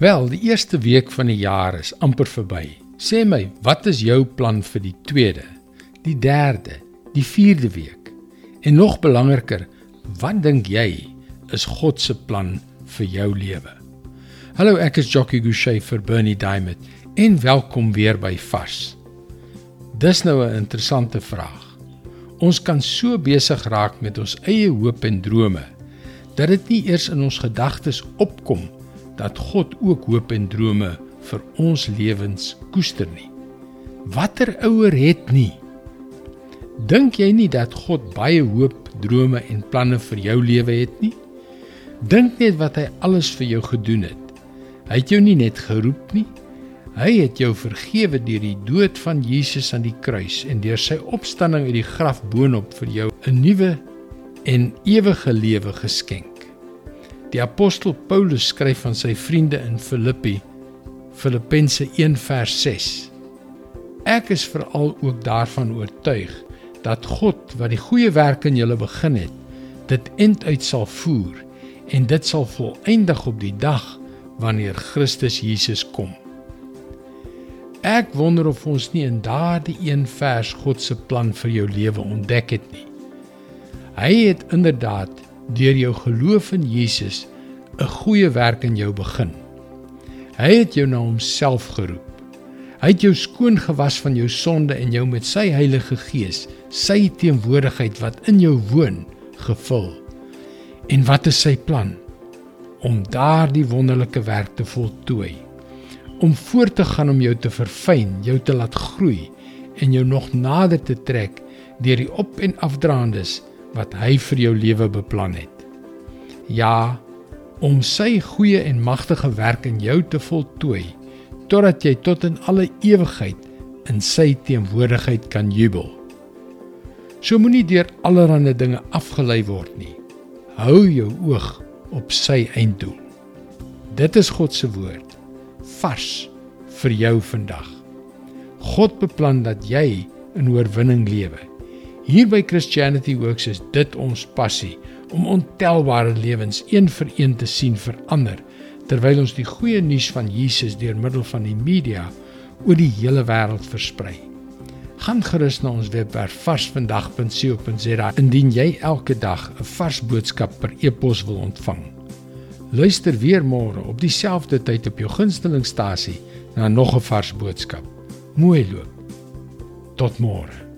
Wel, die eerste week van die jaar is amper verby. Sê my, wat is jou plan vir die tweede, die derde, die vierde week? En nog belangriker, wat dink jy is God se plan vir jou lewe? Hallo, ek is Jockey Gouchee vir Bernie Diamond en welkom weer by Vars. Dis nou 'n interessante vraag. Ons kan so besig raak met ons eie hoop en drome dat dit nie eers in ons gedagtes opkom dat God ook hoop en drome vir ons lewens koester nie. Watter ouer het nie? Dink jy nie dat God baie hoop, drome en planne vir jou lewe het nie? Dink net wat hy alles vir jou gedoen het. Hy het jou nie net geroep nie. Hy het jou vergewe deur die dood van Jesus aan die kruis en deur sy opstanding uit die graf boonop vir jou 'n nuwe en ewige lewe geskenk. Die apostel Paulus skryf aan sy vriende in Filippi Filippense 1:6. Ek is veral ook daarvan oortuig dat God wat die goeie werk in julle begin het, dit eind uit sal voer en dit sal volëindig op die dag wanneer Christus Jesus kom. Ek wonder of ons nie in daardie een vers God se plan vir jou lewe ontdek het nie. Hy het inderdaad deur jou geloof in Jesus 'n goeie werk in jou begin. Hy het jou na homself geroep. Hy het jou skoon gewas van jou sonde en jou met sy Heilige Gees, sy teenwoordigheid wat in jou woon, gevul. En wat is sy plan? Om daardie wonderlike werk te voltooi. Om voort te gaan om jou te verfyn, jou te laat groei en jou nog nader te trek deur die op en afdraandes wat hy vir jou lewe beplan het. Ja, om sy goeie en magtige werk in jou te voltooi totdat jy tot in alle ewigheid in sy teenwoordigheid kan jubel. So moenie deur allerlei dinge afgelei word nie. Hou jou oog op sy einddoel. Dit is God se woord vars vir jou vandag. God beplan dat jy in oorwinning lewe. Hier by Christianity Works is dit ons passie om ontelbare lewens een vir een te sien verander terwyl ons die goeie nuus van Jesus deur middel van die media oor die hele wêreld versprei. Gaan gerus na ons webwerf varsvandag.co.za indien jy elke dag 'n vars boodskap per e-pos wil ontvang. Luister weer môre op dieselfde tyd op jou gunstelingstasie na nog 'n vars boodskap. Mooi loop. Tot môre.